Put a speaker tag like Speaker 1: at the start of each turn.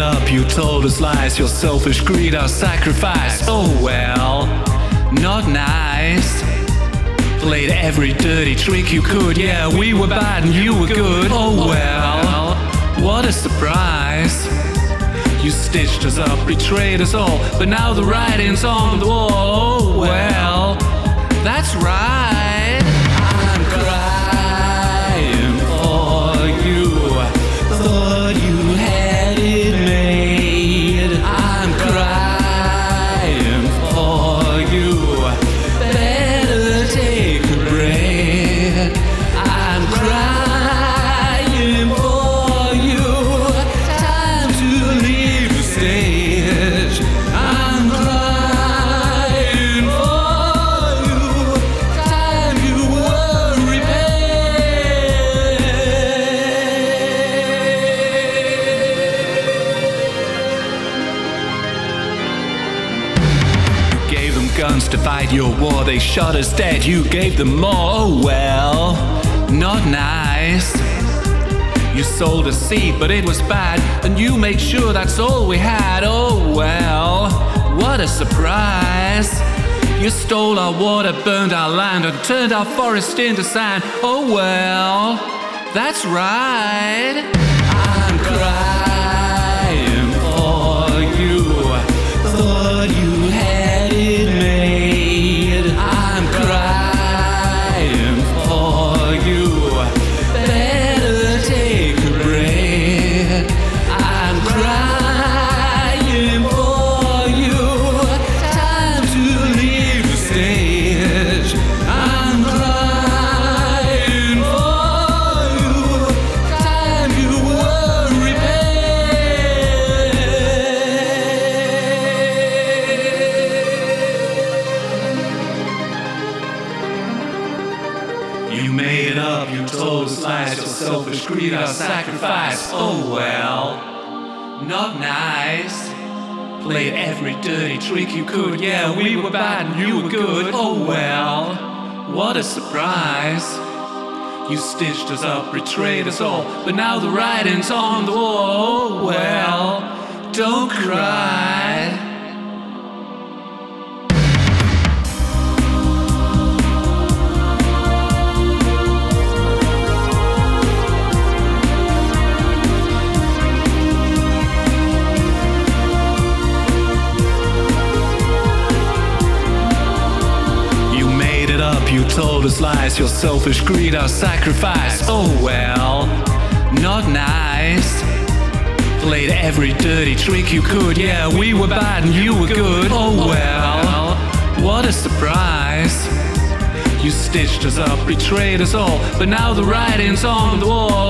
Speaker 1: up, you told us lies, your selfish greed, our sacrifice. Oh well, not nice. Played every dirty trick you could, yeah, we were bad and you were good. Oh well, what a surprise. You stitched us up, betrayed us all, but now the writing's on the wall. Oh well, that's right. Them guns to fight your war. They shot us dead. You gave them more. Oh well, not nice. You sold a seed, but it was bad, and you made sure that's all we had. Oh well, what a surprise. You stole our water, burned our land, and turned our forest into sand. Oh well, that's right. I'm crying You made it up, you told us lies, your selfish greed, our sacrifice. Oh well, not nice. Played every dirty trick you could, yeah, we were bad and you were good. Oh well, what a surprise. You stitched us up, betrayed us all, but now the writing's on the wall. Oh well, don't cry. Told us lies, your selfish greed, our sacrifice. Oh well, not nice. Played every dirty trick you could, yeah, we were bad and you were good. Oh well, what a surprise. You stitched us up, betrayed us all, but now the writing's on the wall.